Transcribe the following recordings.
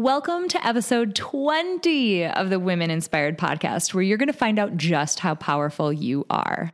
Welcome to episode 20 of the Women Inspired podcast, where you're going to find out just how powerful you are.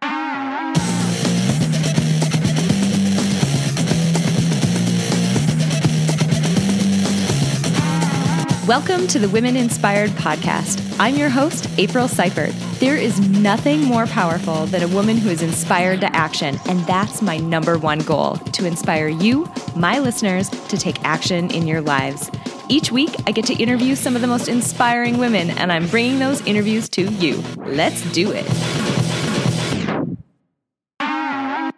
Welcome to the Women Inspired podcast. I'm your host, April Seifert. There is nothing more powerful than a woman who is inspired to action, and that's my number one goal to inspire you, my listeners, to take action in your lives. Each week, I get to interview some of the most inspiring women, and I'm bringing those interviews to you. Let's do it.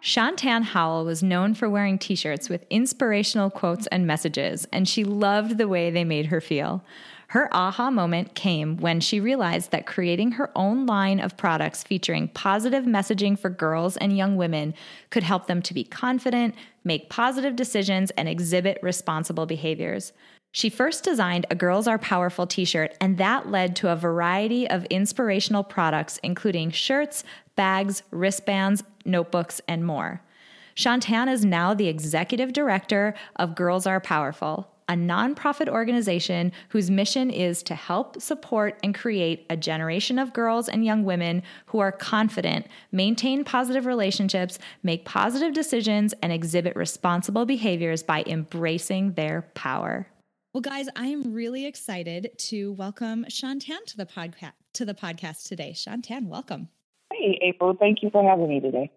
Shantan Howell was known for wearing t shirts with inspirational quotes and messages, and she loved the way they made her feel. Her aha moment came when she realized that creating her own line of products featuring positive messaging for girls and young women could help them to be confident, make positive decisions, and exhibit responsible behaviors. She first designed a Girls Are Powerful t shirt, and that led to a variety of inspirational products, including shirts, bags, wristbands, notebooks, and more. Shantan is now the executive director of Girls Are Powerful, a nonprofit organization whose mission is to help support and create a generation of girls and young women who are confident, maintain positive relationships, make positive decisions, and exhibit responsible behaviors by embracing their power. Well, guys, I am really excited to welcome Shantan to the podcast to the podcast today. Shantan, welcome. Hey, April. Thank you for having me today.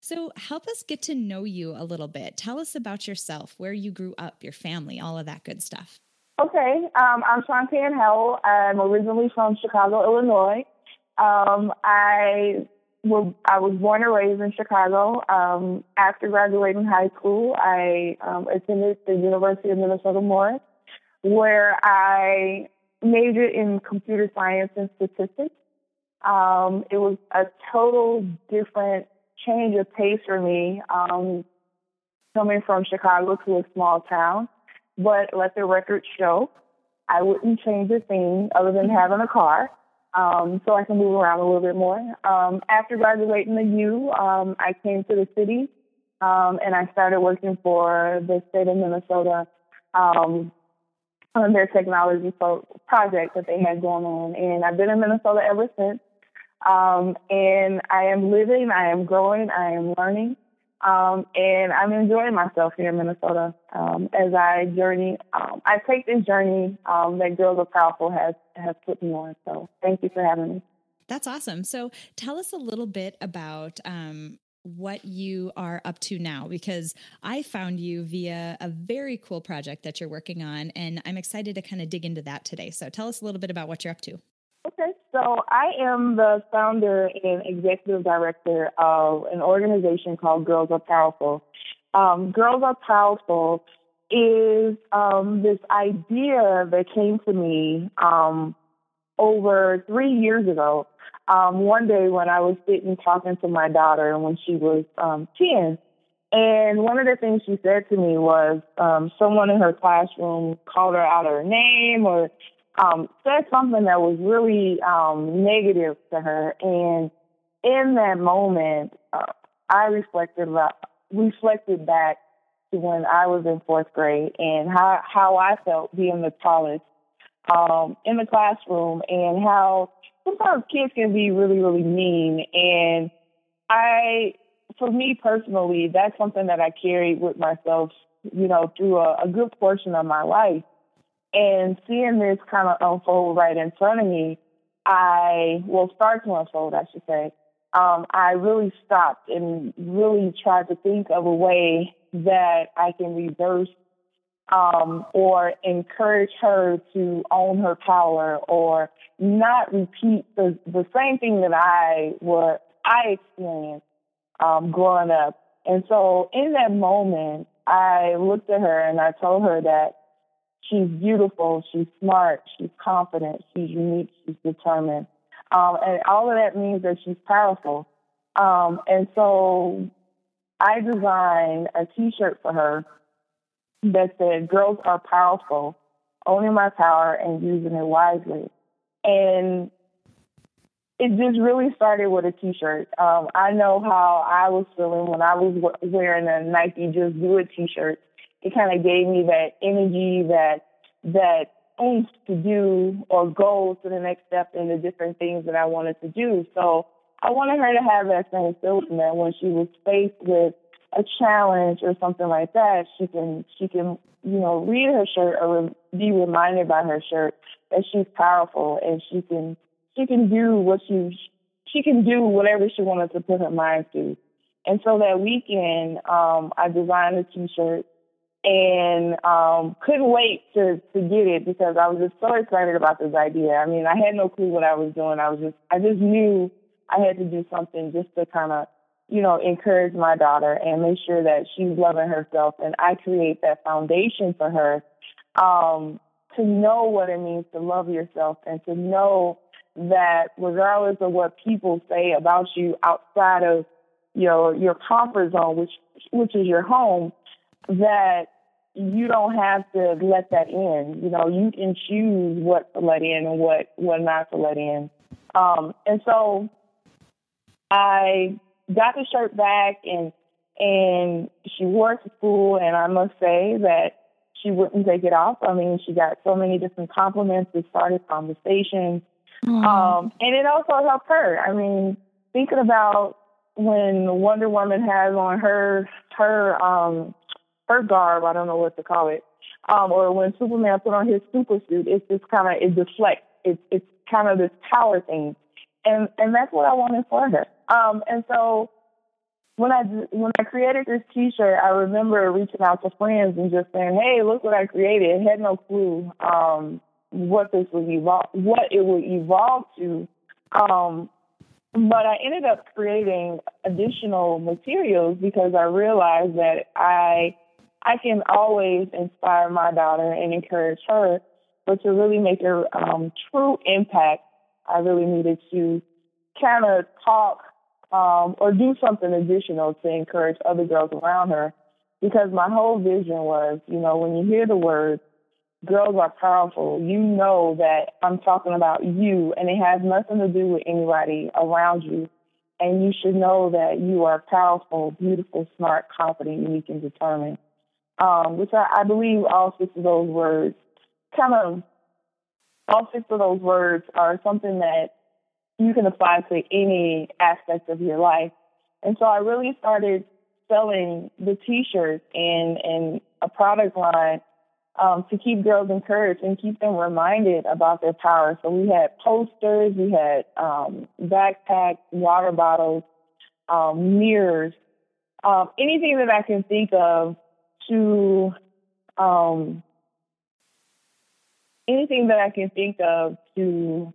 So, help us get to know you a little bit. Tell us about yourself, where you grew up, your family, all of that good stuff. Okay, um, I'm Shantan Howell. I'm originally from Chicago, Illinois. Um, I well, I was born and raised in Chicago. Um, after graduating high school, I um, attended the University of Minnesota Morris, where I majored in computer science and statistics. Um, it was a total different change of pace for me, um, coming from Chicago to a small town. But let the record show, I wouldn't change a thing other than having a car um, so I can move around a little bit more. Um, after graduating the U, um, I came to the city um, and I started working for the state of Minnesota um, on their technology pro- project that they had going on. And I've been in Minnesota ever since. Um, and I am living, I am growing, I am learning. Um, and I'm enjoying myself here in Minnesota um, as I journey. Um, I take this journey um, that Girls Are Powerful has has put me on. So thank you for having me. That's awesome. So tell us a little bit about um, what you are up to now because I found you via a very cool project that you're working on, and I'm excited to kind of dig into that today. So tell us a little bit about what you're up to. Okay, so I am the founder and executive director of an organization called Girls Are Powerful. Um, Girls Are Powerful is um, this idea that came to me um, over three years ago. Um, one day when I was sitting talking to my daughter when she was um, 10, and one of the things she said to me was um, someone in her classroom called her out her name or um, said something that was really um, negative to her. And in that moment, uh, I reflected reflected back to when I was in fourth grade and how how I felt being the tallest um, in the classroom, and how sometimes kids can be really really mean. And I, for me personally, that's something that I carried with myself, you know, through a, a good portion of my life. And seeing this kind of unfold right in front of me, I will start to unfold, I should say. Um, I really stopped and really tried to think of a way that I can reverse um, or encourage her to own her power or not repeat the, the same thing that I what I experienced um, growing up. And so in that moment, I looked at her and I told her that she's beautiful, she's smart, she's confident, she's unique, she's determined. Um, and all of that means that she's powerful. Um, and so I designed a T-shirt for her that said, "Girls are powerful, owning my power and using it wisely." And it just really started with a T-shirt. Um, I know how I was feeling when I was wearing a Nike Just Do It T-shirt. It kind of gave me that energy, that that oomph to do or go to the next step in the different things that I wanted to do. So I wanted her to have that same feeling that when she was faced with a challenge or something like that, she can she can you know read her shirt or be reminded by her shirt that she's powerful and she can she can do what she she can do whatever she wanted to put her mind to. And so that weekend, um, I designed a T-shirt and um, couldn't wait to to get it because I was just so excited about this idea. I mean, I had no clue what I was doing. I was just I just knew I had to do something just to kind of you know encourage my daughter and make sure that she's loving herself, and I create that foundation for her um, to know what it means to love yourself and to know that regardless of what people say about you outside of you know your comfort zone, which which is your home, that you don't have to let that in. You know, you can choose what to let in and what what not to let in. Um, and so I got the shirt back and and she wore it to school and I must say that she wouldn't take it off. I mean, she got so many different compliments. We started conversations. Um, and it also helped her. I mean, thinking about when Wonder Woman has on her her um her garb, I don't know what to call it, um, or when Superman put on his super suit, it's just kind of it deflects. It's it's kind of this power thing, and and that's what I wanted for her. Um, and so when I when I created this T-shirt, I remember reaching out to friends and just saying, "Hey, look what I created." I had no clue um, what this would evolve, what it would evolve to. Um, but I ended up creating additional materials because I realized that I I can always inspire my daughter and encourage her, but to really make a um, true impact, I really needed to kind of talk um, or do something additional to encourage other girls around her. Because my whole vision was, you know, when you hear the words, girls are powerful, you know that I'm talking about you and it has nothing to do with anybody around you. And you should know that you are powerful, beautiful, smart, confident, unique, and determined um, which I, I believe all six of those words kind of all six of those words are something that you can apply to any aspect of your life. And so I really started selling the t-shirts and, and a product line um, to keep girls encouraged and keep them reminded about their power. So we had posters, we had um, backpacks, water bottles, um, mirrors, um, anything that I can think of to um, anything that I can think of to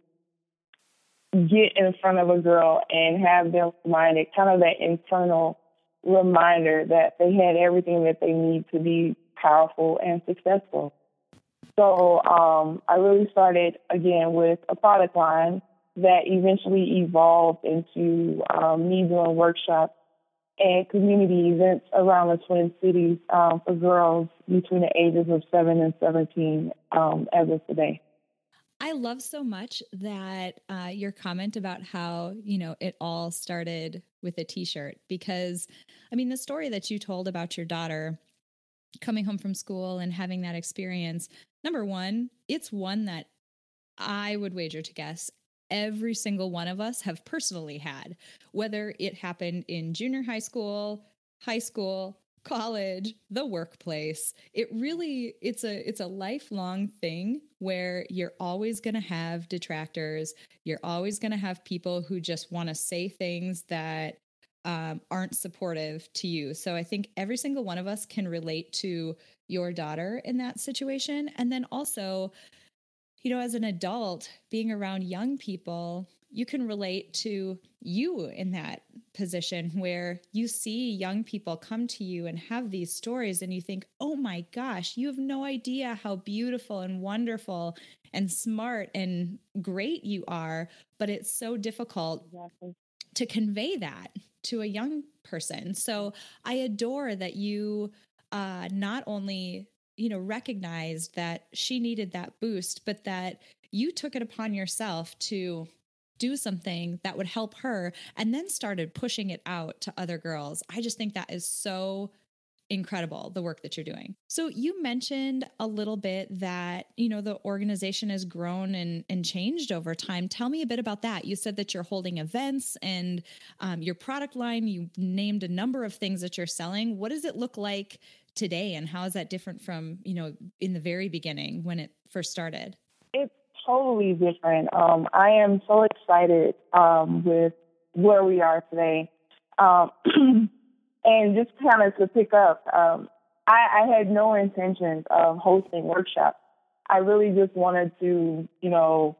get in front of a girl and have them reminded, kind of that internal reminder that they had everything that they need to be powerful and successful. So um, I really started again with a product line that eventually evolved into um, me doing workshops and community events around the Twin Cities um, for girls between the ages of 7 and 17 um, as of today. I love so much that uh, your comment about how, you know, it all started with a t shirt because, I mean, the story that you told about your daughter coming home from school and having that experience, number one, it's one that I would wager to guess every single one of us have personally had, whether it happened in junior high school, high school, college, the workplace. It really it's a it's a lifelong thing where you're always going to have detractors. You're always going to have people who just want to say things that um, aren't supportive to you. So I think every single one of us can relate to your daughter in that situation. And then also, you know, as an adult, being around young people, you can relate to you in that position where you see young people come to you and have these stories, and you think, oh my gosh, you have no idea how beautiful and wonderful and smart and great you are. But it's so difficult exactly. to convey that to a young person. So I adore that you uh, not only you know, recognized that she needed that boost, but that you took it upon yourself to do something that would help her and then started pushing it out to other girls. I just think that is so incredible the work that you're doing. So you mentioned a little bit that, you know, the organization has grown and, and changed over time. Tell me a bit about that. You said that you're holding events and um, your product line, you named a number of things that you're selling. What does it look like today and how is that different from, you know, in the very beginning when it first started? It's totally different. Um, I am so excited um, with where we are today. Um, and just kind of to pick up, um, I, I had no intentions of hosting workshops. I really just wanted to, you know,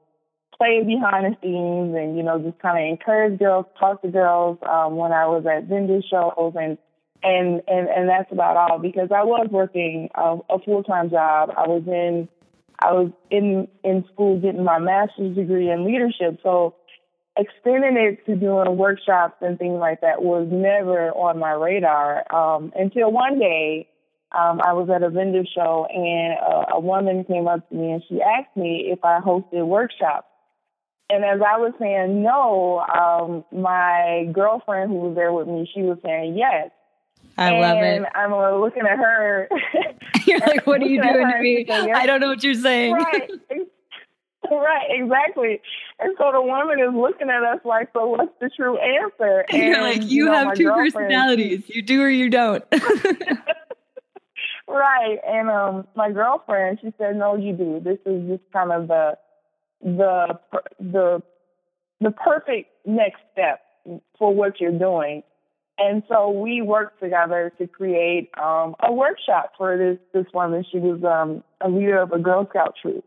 play behind the scenes and, you know, just kind of encourage girls, talk to girls um, when I was at vendor shows and and and and that's about all because I was working a, a full time job. I was in I was in in school getting my master's degree in leadership, so extending it to doing workshops and things like that was never on my radar um, until one day um, I was at a vendor show and a, a woman came up to me and she asked me if I hosted workshops. And as I was saying no, um, my girlfriend who was there with me, she was saying yes. I and love it. I'm looking at her. you're like, what are you doing to me? I don't know what you're saying. Right. right, exactly. And so the woman is looking at us like, so what's the true answer? And, you're like, you, you know, have two personalities. You do or you don't. right. And um my girlfriend, she said, no, you do. This is just kind of the the the the perfect next step for what you're doing. And so we worked together to create um, a workshop for this this woman. She was um, a leader of a Girl Scout troop.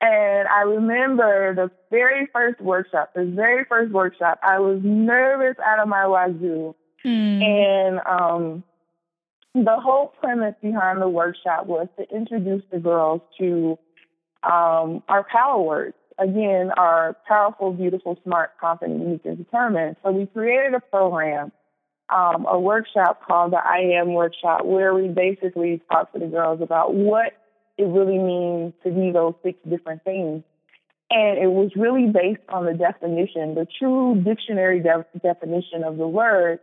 And I remember the very first workshop, the very first workshop, I was nervous out of my wazoo. Mm. And um, the whole premise behind the workshop was to introduce the girls to um, our power words. Again, our powerful, beautiful, smart, confident, unique, and determined. So we created a program um, a workshop called the I Am Workshop, where we basically talk to the girls about what it really means to be those six different things. And it was really based on the definition, the true dictionary de- definition of the word,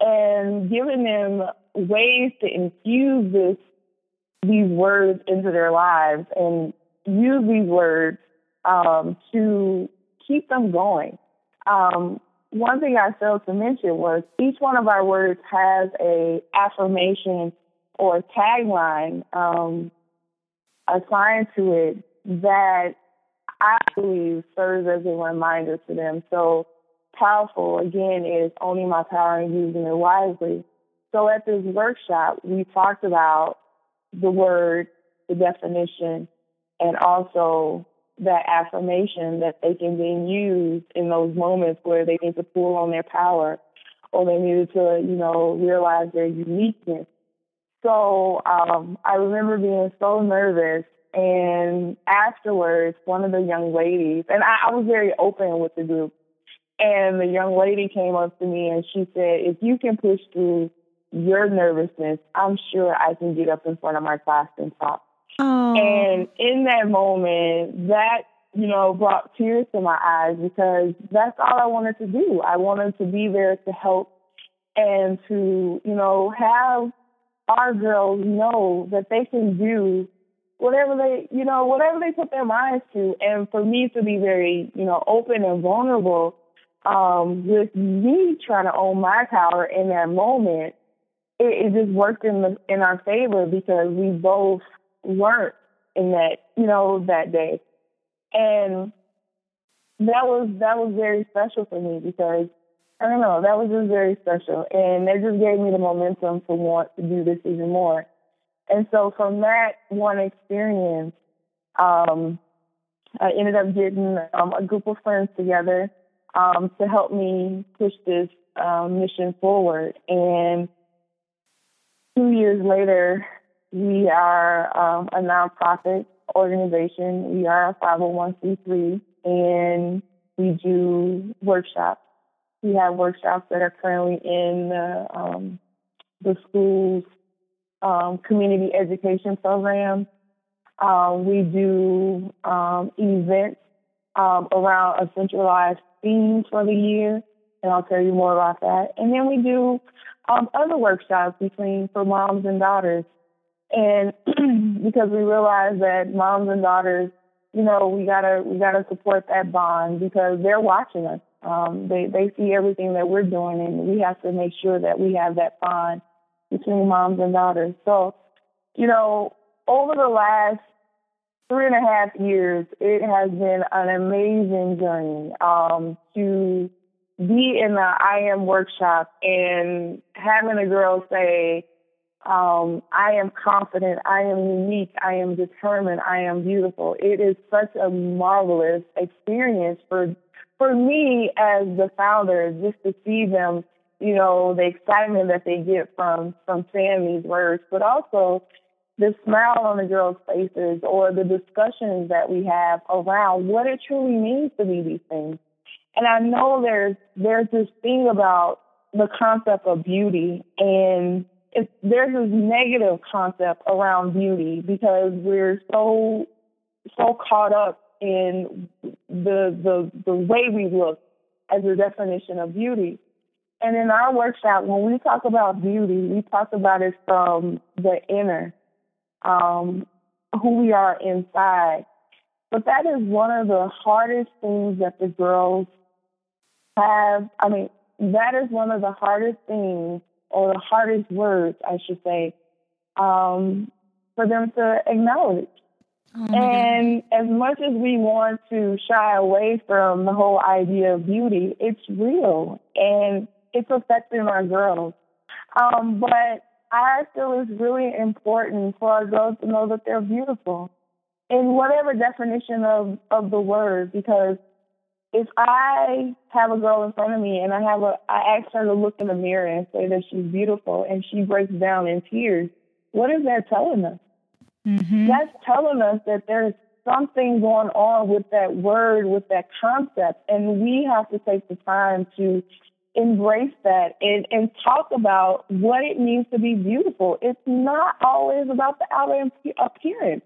and giving them ways to infuse this these words into their lives and use these words um, to keep them going. Um, one thing I failed to mention was each one of our words has a affirmation or tagline um, assigned to it that I believe serves as a reminder to them. So powerful again is owning my power and using it wisely. So at this workshop, we talked about the word, the definition, and also that affirmation that they can then use in those moments where they need to pull on their power or they needed to, you know, realize their uniqueness. So um, I remember being so nervous. And afterwards, one of the young ladies, and I, I was very open with the group, and the young lady came up to me and she said, If you can push through your nervousness, I'm sure I can get up in front of my class and talk. Oh. And in that moment, that, you know, brought tears to my eyes because that's all I wanted to do. I wanted to be there to help and to, you know, have our girls know that they can do whatever they, you know, whatever they put their minds to. And for me to be very, you know, open and vulnerable um, with me trying to own my power in that moment, it, it just worked in the in our favor because we both learned in that, you know, that day. And that was that was very special for me because I don't know, that was just very special. And that just gave me the momentum to want to do this even more. And so from that one experience, um, I ended up getting um, a group of friends together um, to help me push this um, mission forward. And two years later, we are um, a nonprofit organization. We are a 501c3 and we do workshops. We have workshops that are currently in the, um, the school's um, community education program. Um, we do um, events um, around a centralized theme for the year, and I'll tell you more about that. And then we do other workshops between for moms and daughters. And because we realize that moms and daughters, you know, we gotta we gotta support that bond because they're watching us. Um, they they see everything that we're doing, and we have to make sure that we have that bond between moms and daughters. So, you know, over the last three and a half years, it has been an amazing journey um, to be in the I am workshop and having a girl say, um, I am confident, I am unique, I am determined, I am beautiful. It is such a marvelous experience for for me as the founder, just to see them, you know, the excitement that they get from from saying these words, but also the smile on the girls' faces or the discussions that we have around what it truly means to be these things. And I know there's there's this thing about the concept of beauty and it's, there's this negative concept around beauty because we're so so caught up in the the the way we look as a definition of beauty. And in our workshop, when we talk about beauty, we talk about it from the inner um, who we are inside. But that is one of the hardest things that the girls have. I mean, that is one of the hardest things, or the hardest words, I should say, um, for them to acknowledge. Oh and God. as much as we want to shy away from the whole idea of beauty, it's real and it's affecting our girls. Um, but I feel it's really important for our girls to know that they're beautiful in whatever definition of, of the word, because if I have a girl in front of me and I have a, I ask her to look in the mirror and say that she's beautiful and she breaks down in tears, what is that telling us? Mm-hmm. That's telling us that there's something going on with that word, with that concept, and we have to take the time to embrace that and, and talk about what it means to be beautiful. It's not always about the outer appearance.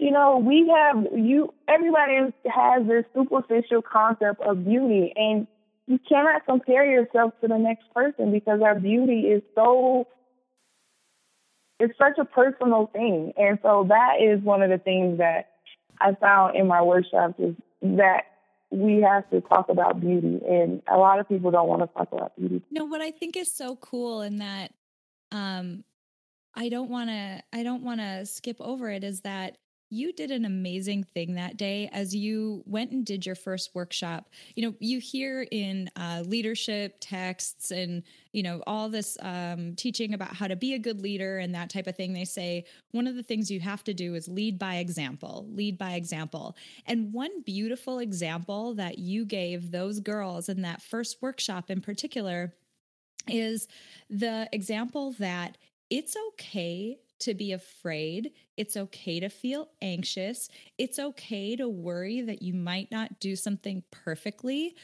You know, we have you. Everybody has this superficial concept of beauty, and you cannot compare yourself to the next person because our beauty is so. It's such a personal thing, and so that is one of the things that I found in my workshops is that we have to talk about beauty and a lot of people don't want to talk about beauty. No, what I think is so cool in that um I don't want to I don't want to skip over it is that you did an amazing thing that day as you went and did your first workshop. You know, you hear in uh, leadership texts and, you know, all this um, teaching about how to be a good leader and that type of thing. They say one of the things you have to do is lead by example, lead by example. And one beautiful example that you gave those girls in that first workshop in particular is the example that it's okay to be afraid. It's okay to feel anxious. It's okay to worry that you might not do something perfectly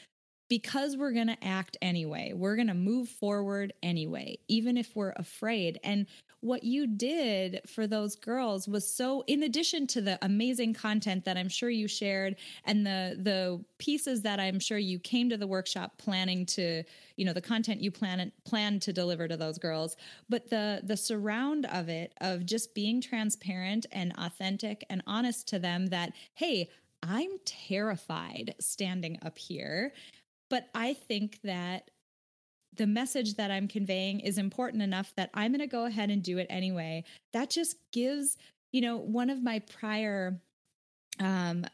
because we're going to act anyway. We're going to move forward anyway, even if we're afraid. And what you did for those girls was so in addition to the amazing content that I'm sure you shared and the the pieces that I'm sure you came to the workshop planning to, you know, the content you plan plan to deliver to those girls, but the the surround of it of just being transparent and authentic and honest to them that hey, I'm terrified standing up here, but I think that the message that I'm conveying is important enough that I'm going to go ahead and do it anyway. That just gives, you know, one of my prior um,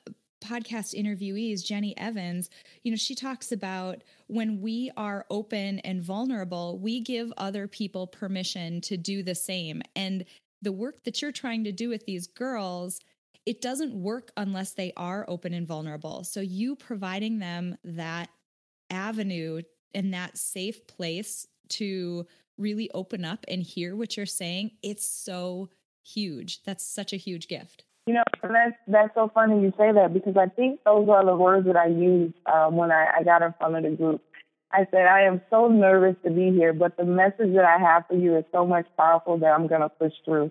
podcast interviewees, Jenny Evans, you know, she talks about when we are open and vulnerable, we give other people permission to do the same. And the work that you're trying to do with these girls, it doesn't work unless they are open and vulnerable. So you providing them that avenue and that safe place to really open up and hear what you're saying, it's so huge. That's such a huge gift. You know, that's that's so funny you say that because I think those are the words that I used um, when I, I got in front of the group. I said, I am so nervous to be here, but the message that I have for you is so much powerful that I'm going to push through.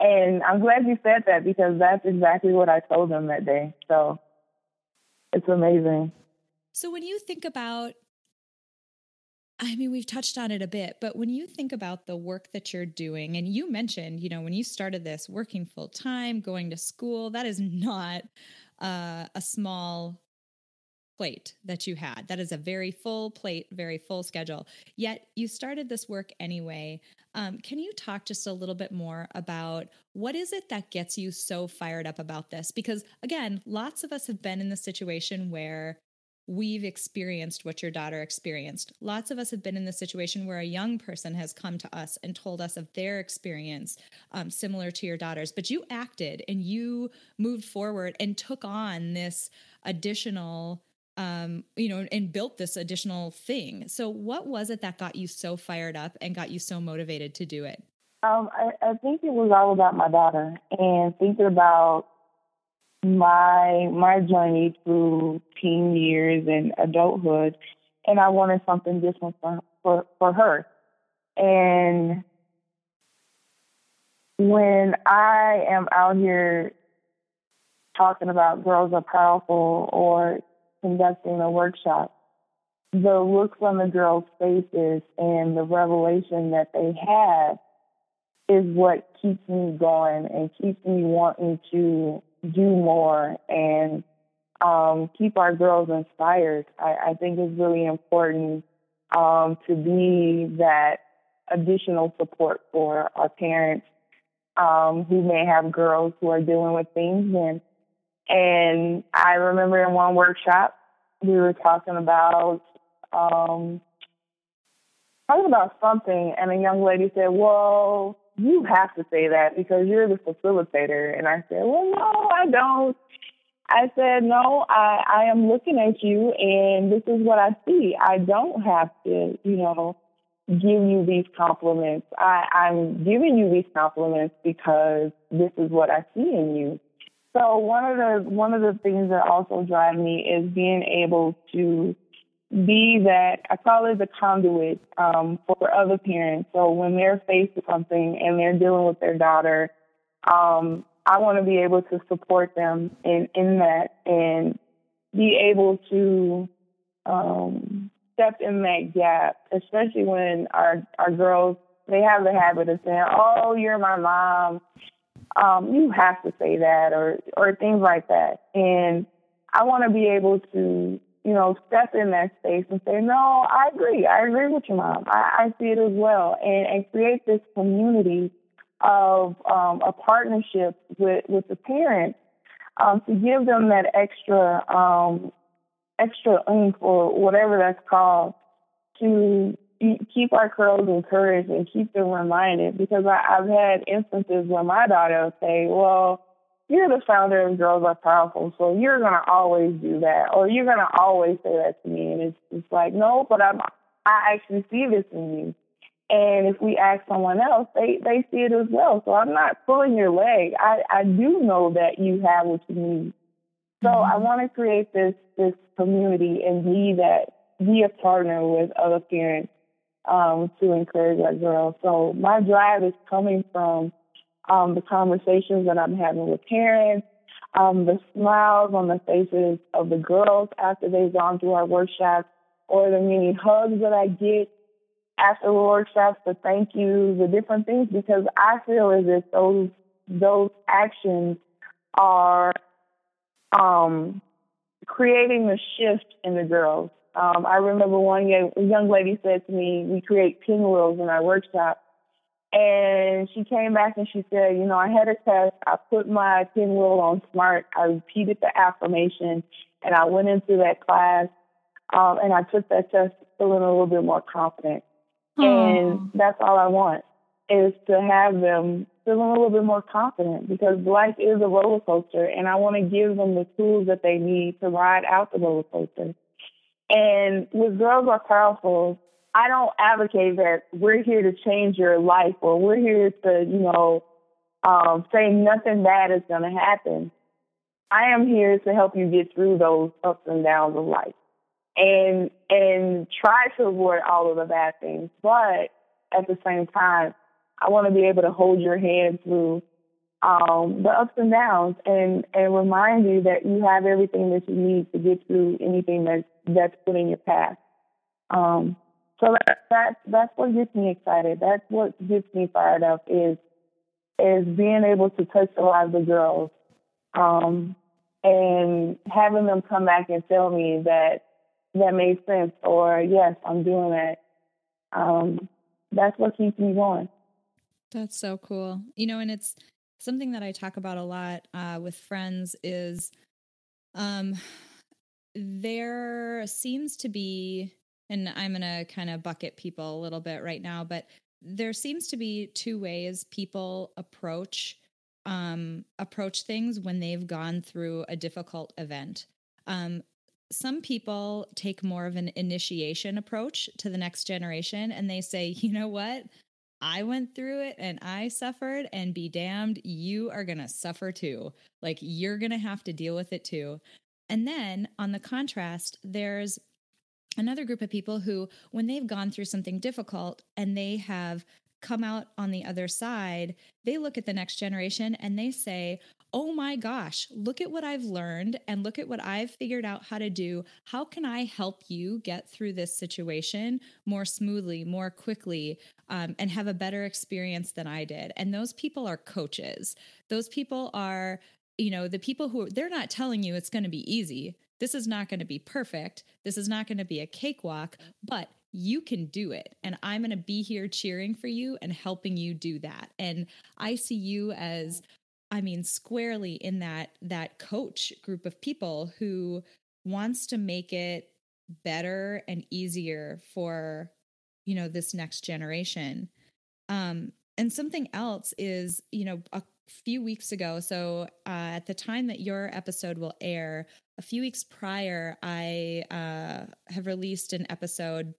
And I'm glad you said that because that's exactly what I told them that day. So it's amazing. So when you think about I mean, we've touched on it a bit, but when you think about the work that you're doing, and you mentioned, you know, when you started this, working full time, going to school, that is not uh, a small plate that you had. That is a very full plate, very full schedule. Yet you started this work anyway. Um, can you talk just a little bit more about what is it that gets you so fired up about this? Because again, lots of us have been in the situation where we've experienced what your daughter experienced. Lots of us have been in the situation where a young person has come to us and told us of their experience um, similar to your daughter's, but you acted and you moved forward and took on this additional um, you know, and built this additional thing. So, what was it that got you so fired up and got you so motivated to do it? Um, I, I think it was all about my daughter and thinking about my my journey through teen years and adulthood, and I wanted something different for for, for her. And when I am out here talking about girls are powerful or conducting a workshop, the looks on the girls' faces and the revelation that they have is what keeps me going and keeps me wanting to do more and um, keep our girls inspired. I, I think it's really important um, to be that additional support for our parents um, who may have girls who are dealing with things. And and I remember in one workshop we were talking about um, talking about something, and a young lady said, "Well, you have to say that because you're the facilitator. And I said, well, no, I don't. I said, no, I, I am looking at you and this is what I see. I don't have to, you know, give you these compliments. I, I'm giving you these compliments because this is what I see in you. So one of the one of the things that also drive me is being able to be that I call it the conduit um, for other parents. So when they're faced with something and they're dealing with their daughter, um, I want to be able to support them in in that and be able to um, step in that gap, especially when our our girls they have the habit of saying, "Oh, you're my mom." Um, you have to say that, or or things like that, and I want to be able to you know, step in that space and say, no, I agree. I agree with your mom. I, I see it as well. And, and create this community of um, a partnership with, with the parents um, to give them that extra, um, extra oomph or whatever that's called to keep our girls encouraged and keep them reminded because I, I've had instances where my daughter will say, well, you're the founder of Girls Are Powerful, so you're gonna always do that, or you're gonna always say that to me, and it's it's like no, but I'm I actually see this in you, and if we ask someone else, they they see it as well. So I'm not pulling your leg. I I do know that you have what you need. So mm-hmm. I want to create this this community and be that be a partner with other parents um, to encourage our girls. So my drive is coming from um, the conversations that I'm having with parents, um, the smiles on the faces of the girls after they've gone through our workshops, or the many hugs that I get after the workshops, the thank yous, the different things, because I feel as if those those actions are um, creating a shift in the girls. Um, I remember one young lady said to me, "We create pinwheels in our workshop." And she came back and she said, you know, I had a test. I put my pinwheel on smart. I repeated the affirmation and I went into that class um, and I took that test feeling a little bit more confident. And that's all I want is to have them feeling a little bit more confident because life is a roller coaster and I want to give them the tools that they need to ride out the roller coaster. And with Girls Are Powerful, I don't advocate that we're here to change your life or we're here to, you know, um, say nothing bad is going to happen. I am here to help you get through those ups and downs of life and and try to avoid all of the bad things. But at the same time, I want to be able to hold your hand through um, the ups and downs and and remind you that you have everything that you need to get through anything that that's put in your path. Um, so that, that that's what gets me excited. That's what gets me fired up is is being able to touch the lives of the girls, um, and having them come back and tell me that that made sense or yes, I'm doing that. Um, that's what keeps me going. That's so cool. You know, and it's something that I talk about a lot uh, with friends is um, there seems to be, and I'm going to kind of bucket people a little bit right now, but there seems to be two ways people approach um, approach things when they've gone through a difficult event. Um, some people take more of an initiation approach to the next generation and they say, you know what? I went through it and I suffered, and be damned, you are going to suffer too. Like you're going to have to deal with it too. And then on the contrast, there's another group of people who, when they've gone through something difficult and they have come out on the other side, they look at the next generation and they say, oh my gosh, look at what I've learned and look at what I've figured out how to do. How can I help you get through this situation more smoothly, more quickly, um, and have a better experience than I did? And those people are coaches. Those people are, you know, the people who they're not telling you it's going to be easy. This is not going to be perfect. This is not going to be a cakewalk, but you can do it. And I'm going to be here cheering for you and helping you do that. And I see you as I mean, squarely in that that coach group of people who wants to make it better and easier for you know this next generation. Um, and something else is, you know, a few weeks ago. So uh, at the time that your episode will air, a few weeks prior, I uh, have released an episode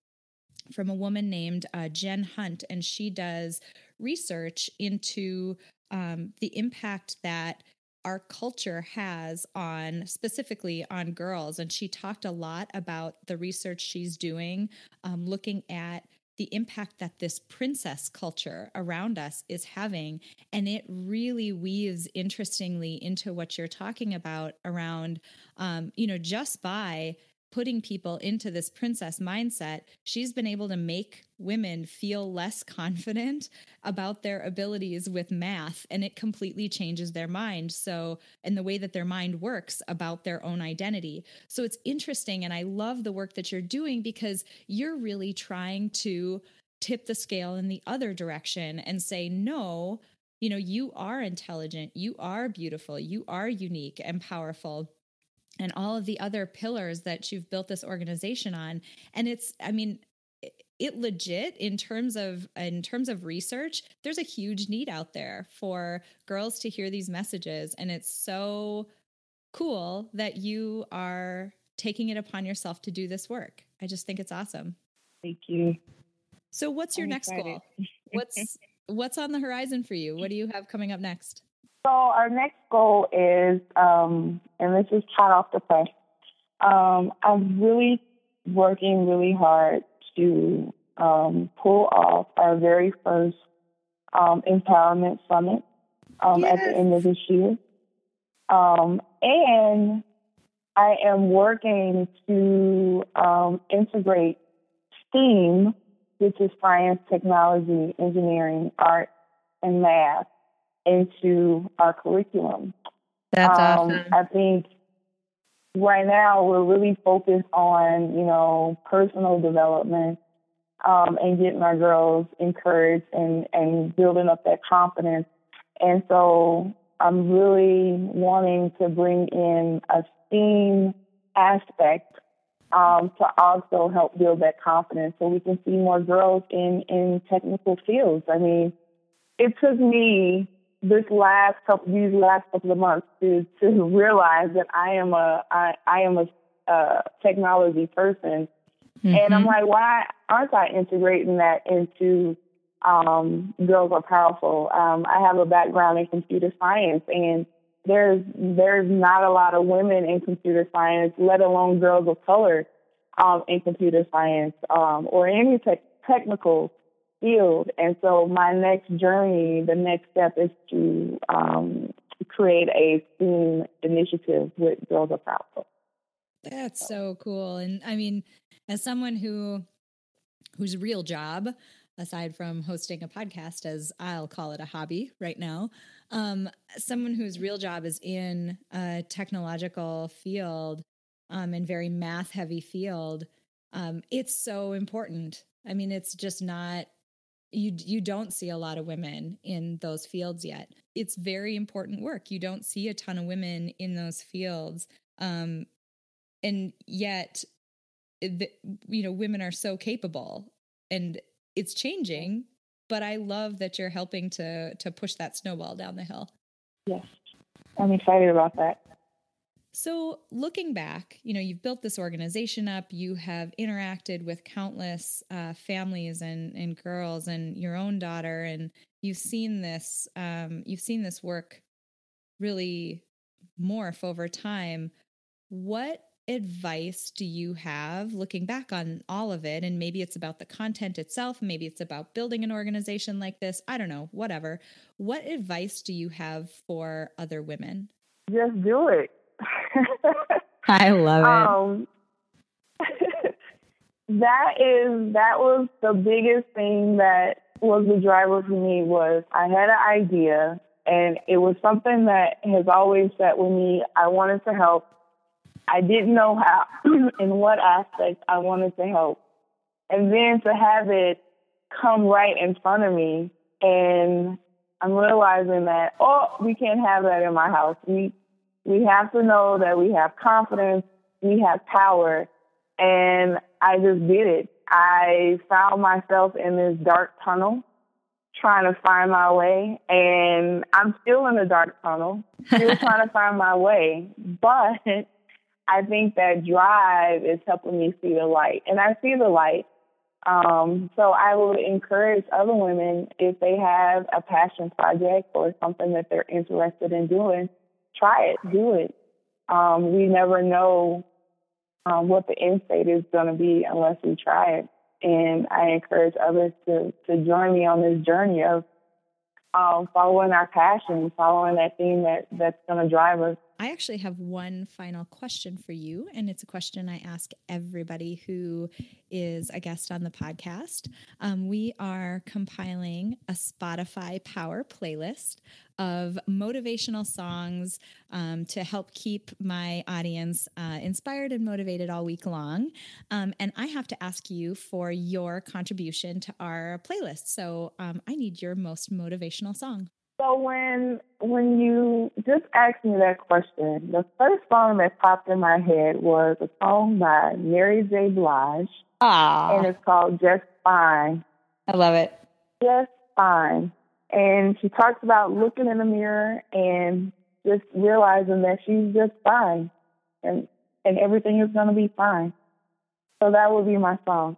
from a woman named uh, Jen Hunt, and she does research into um, the impact that our culture has on specifically on girls and she talked a lot about the research she's doing um, looking at the impact that this princess culture around us is having and it really weaves interestingly into what you're talking about around um, you know just by putting people into this princess mindset, she's been able to make women feel less confident about their abilities with math and it completely changes their mind. So, and the way that their mind works about their own identity. So, it's interesting. And I love the work that you're doing because you're really trying to tip the scale in the other direction and say, no, you know, you are intelligent, you are beautiful, you are unique and powerful and all of the other pillars that you've built this organization on and it's i mean it legit in terms of in terms of research there's a huge need out there for girls to hear these messages. And it's so cool that you are taking it upon yourself to do this work. I just think it's awesome. Thank you. So what's your I'm next excited. goal what's what's on the horizon for you? What do you have coming up next? So our next goal is, um, and this is hot off the press. Um, I'm really working really hard to um, pull off our very first um, empowerment summit um, yes. at the end of this year, um, and I am working to integrate STEAM, which is science, technology, engineering, art, and math into our curriculum. That's um, awesome. I think right now we're really focused on, you know, personal development um, and getting our girls encouraged and, and building up that confidence. And so I'm really wanting to bring in a STEAM aspect um, to also help build that confidence so we can see more girls in, in technical fields. I mean, it took me this last couple these last couple of months to to realize that I am a I, I am a uh, technology person, mm-hmm. and I'm mm-hmm. like, why aren't I integrating that into um, Girls Are Powerful? Um, I have a background in computer science, and there's there's not a lot of women in computer science, let alone girls of color um, in computer science um, or any te- technical field. And so my next journey, the next step is to um, create a STEAM initiative with Girls Are Powerful. That's so cool. And I mean, as someone who whose real job, aside from hosting a podcast, as I'll call it a hobby right now, um, someone whose real job is in a technological field um, and very math heavy field, um, it's so important. I mean, it's just not you you don't see a lot of women in those fields yet. It's very important work. You don't see a ton of women in those fields, um, and yet, the, you know, women are so capable, and it's changing. But I love that you're helping to to push that snowball down the hill. Yes, I'm excited about that. So, looking back, you know, you've built this organization up, you have interacted with countless uh, families and, and girls and your own daughter, and you've seen this, um, you've seen this work really morph over time. What advice do you have looking back on all of it? And maybe it's about the content itself, maybe it's about building an organization like this. I don't know, whatever. What advice do you have for other women? Just do it I love it. Um, that is that was the biggest thing that was the driver for me was I had an idea and it was something that has always sat with me. I wanted to help. I didn't know how in what aspect I wanted to help. And then to have it come right in front of me and I'm realizing that, oh, we can't have that in my house. We we have to know that we have confidence, we have power. And I just did it. I found myself in this dark tunnel trying to find my way. And I'm still in the dark tunnel, still trying to find my way. But I think that drive is helping me see the light. And I see the light. Um, so I would encourage other women if they have a passion project or something that they're interested in doing try it, do it. Um, we never know um, what the end state is going to be unless we try it. And I encourage others to, to join me on this journey of um, following our passion, following that thing that, that's going to drive us. I actually have one final question for you, and it's a question I ask everybody who is a guest on the podcast. Um, we are compiling a Spotify Power playlist of motivational songs um, to help keep my audience uh, inspired and motivated all week long. Um, and I have to ask you for your contribution to our playlist. So um, I need your most motivational song. So when when you just asked me that question, the first song that popped in my head was a song by Mary J. Blige, Aww. and it's called "Just Fine." I love it. Just fine. And she talks about looking in the mirror and just realizing that she's just fine, and and everything is going to be fine. So that would be my song.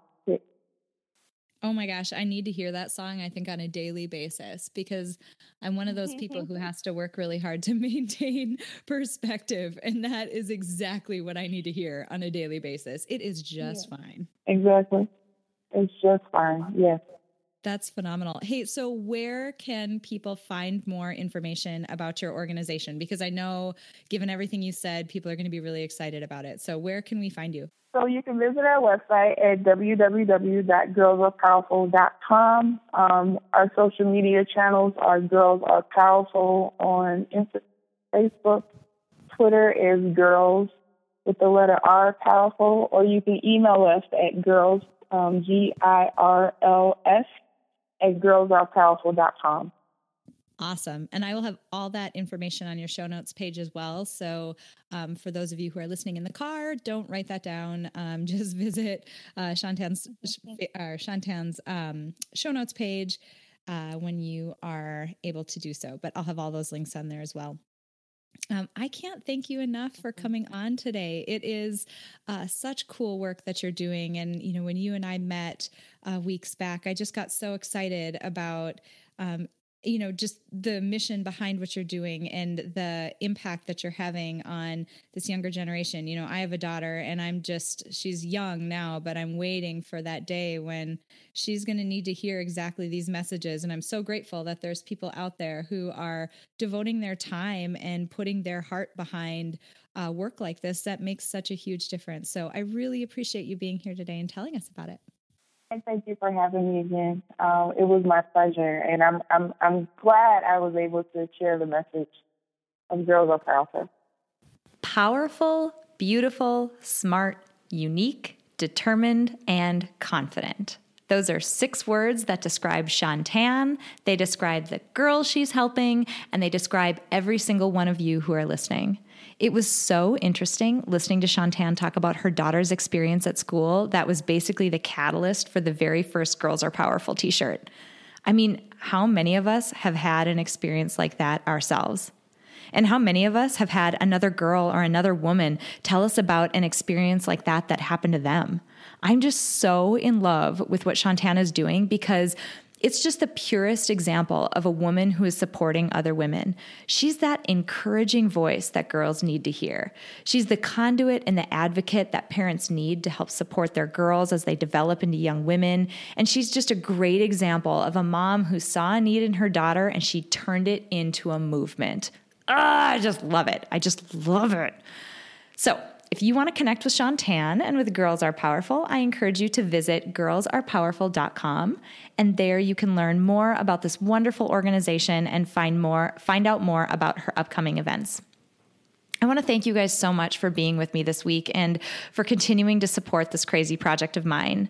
Oh my gosh, I need to hear that song, I think, on a daily basis because I'm one of those people who has to work really hard to maintain perspective. And that is exactly what I need to hear on a daily basis. It is just yeah. fine. Exactly. It's just fine. Yes. That's phenomenal. Hey, so where can people find more information about your organization? Because I know, given everything you said, people are going to be really excited about it. So, where can we find you? So, you can visit our website at www.girlsarepowerful.com. Um, our social media channels are Girls Are Powerful on Facebook. Twitter is Girls with the letter R Powerful, or you can email us at girls, um, G I R L S at girlsarepowerful.com. Awesome. And I will have all that information on your show notes page as well. So, um, for those of you who are listening in the car, don't write that down. Um, just visit uh, Shantan's, uh, Shantan's um, show notes page uh, when you are able to do so. But I'll have all those links on there as well. Um, I can't thank you enough for coming on today. It is uh, such cool work that you're doing. And, you know, when you and I met uh, weeks back, I just got so excited about um, you know just the mission behind what you're doing and the impact that you're having on this younger generation. You know i have a daughter and i'm just she's young now but i'm waiting for that day when she's going to need to hear exactly these messages. And i'm so grateful that there's people out there who are devoting their time and putting their heart behind uh, work like this that makes such a huge difference. So i really appreciate you being here today and telling us about it And thank you for having me again. Um, it was my pleasure, and I'm I'm I'm glad I was able to share the message of girls are powerful. Powerful, beautiful, smart, unique, determined, and confident. Those are six words that describe Shantan. They describe the girl she's helping, and they describe every single one of you who are listening. It was so interesting listening to Shantan talk about her daughter's experience at school. That was basically the catalyst for the very first Girls Are Powerful t shirt. I mean, how many of us have had an experience like that ourselves? And how many of us have had another girl or another woman tell us about an experience like that that happened to them? I'm just so in love with what Shantana is doing because it's just the purest example of a woman who is supporting other women. She's that encouraging voice that girls need to hear. She's the conduit and the advocate that parents need to help support their girls as they develop into young women. And she's just a great example of a mom who saw a need in her daughter and she turned it into a movement. Ah, I just love it. I just love it. So, if you want to connect with Shantan and with Girls Are Powerful, I encourage you to visit girlsarepowerful.com and there you can learn more about this wonderful organization and find more find out more about her upcoming events. I want to thank you guys so much for being with me this week and for continuing to support this crazy project of mine.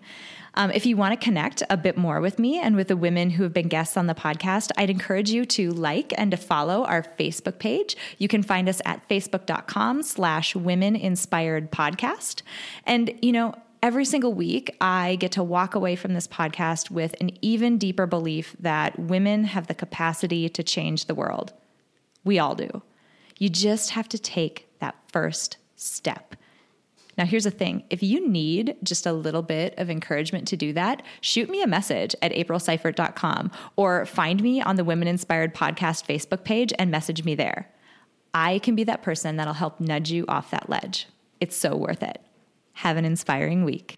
Um, if you want to connect a bit more with me and with the women who have been guests on the podcast, I'd encourage you to like and to follow our Facebook page. You can find us at facebook.com slash women inspired podcast. And, you know, every single week, I get to walk away from this podcast with an even deeper belief that women have the capacity to change the world. We all do. You just have to take that first step. Now, here's the thing if you need just a little bit of encouragement to do that, shoot me a message at aprilseifert.com or find me on the Women Inspired Podcast Facebook page and message me there. I can be that person that'll help nudge you off that ledge. It's so worth it. Have an inspiring week.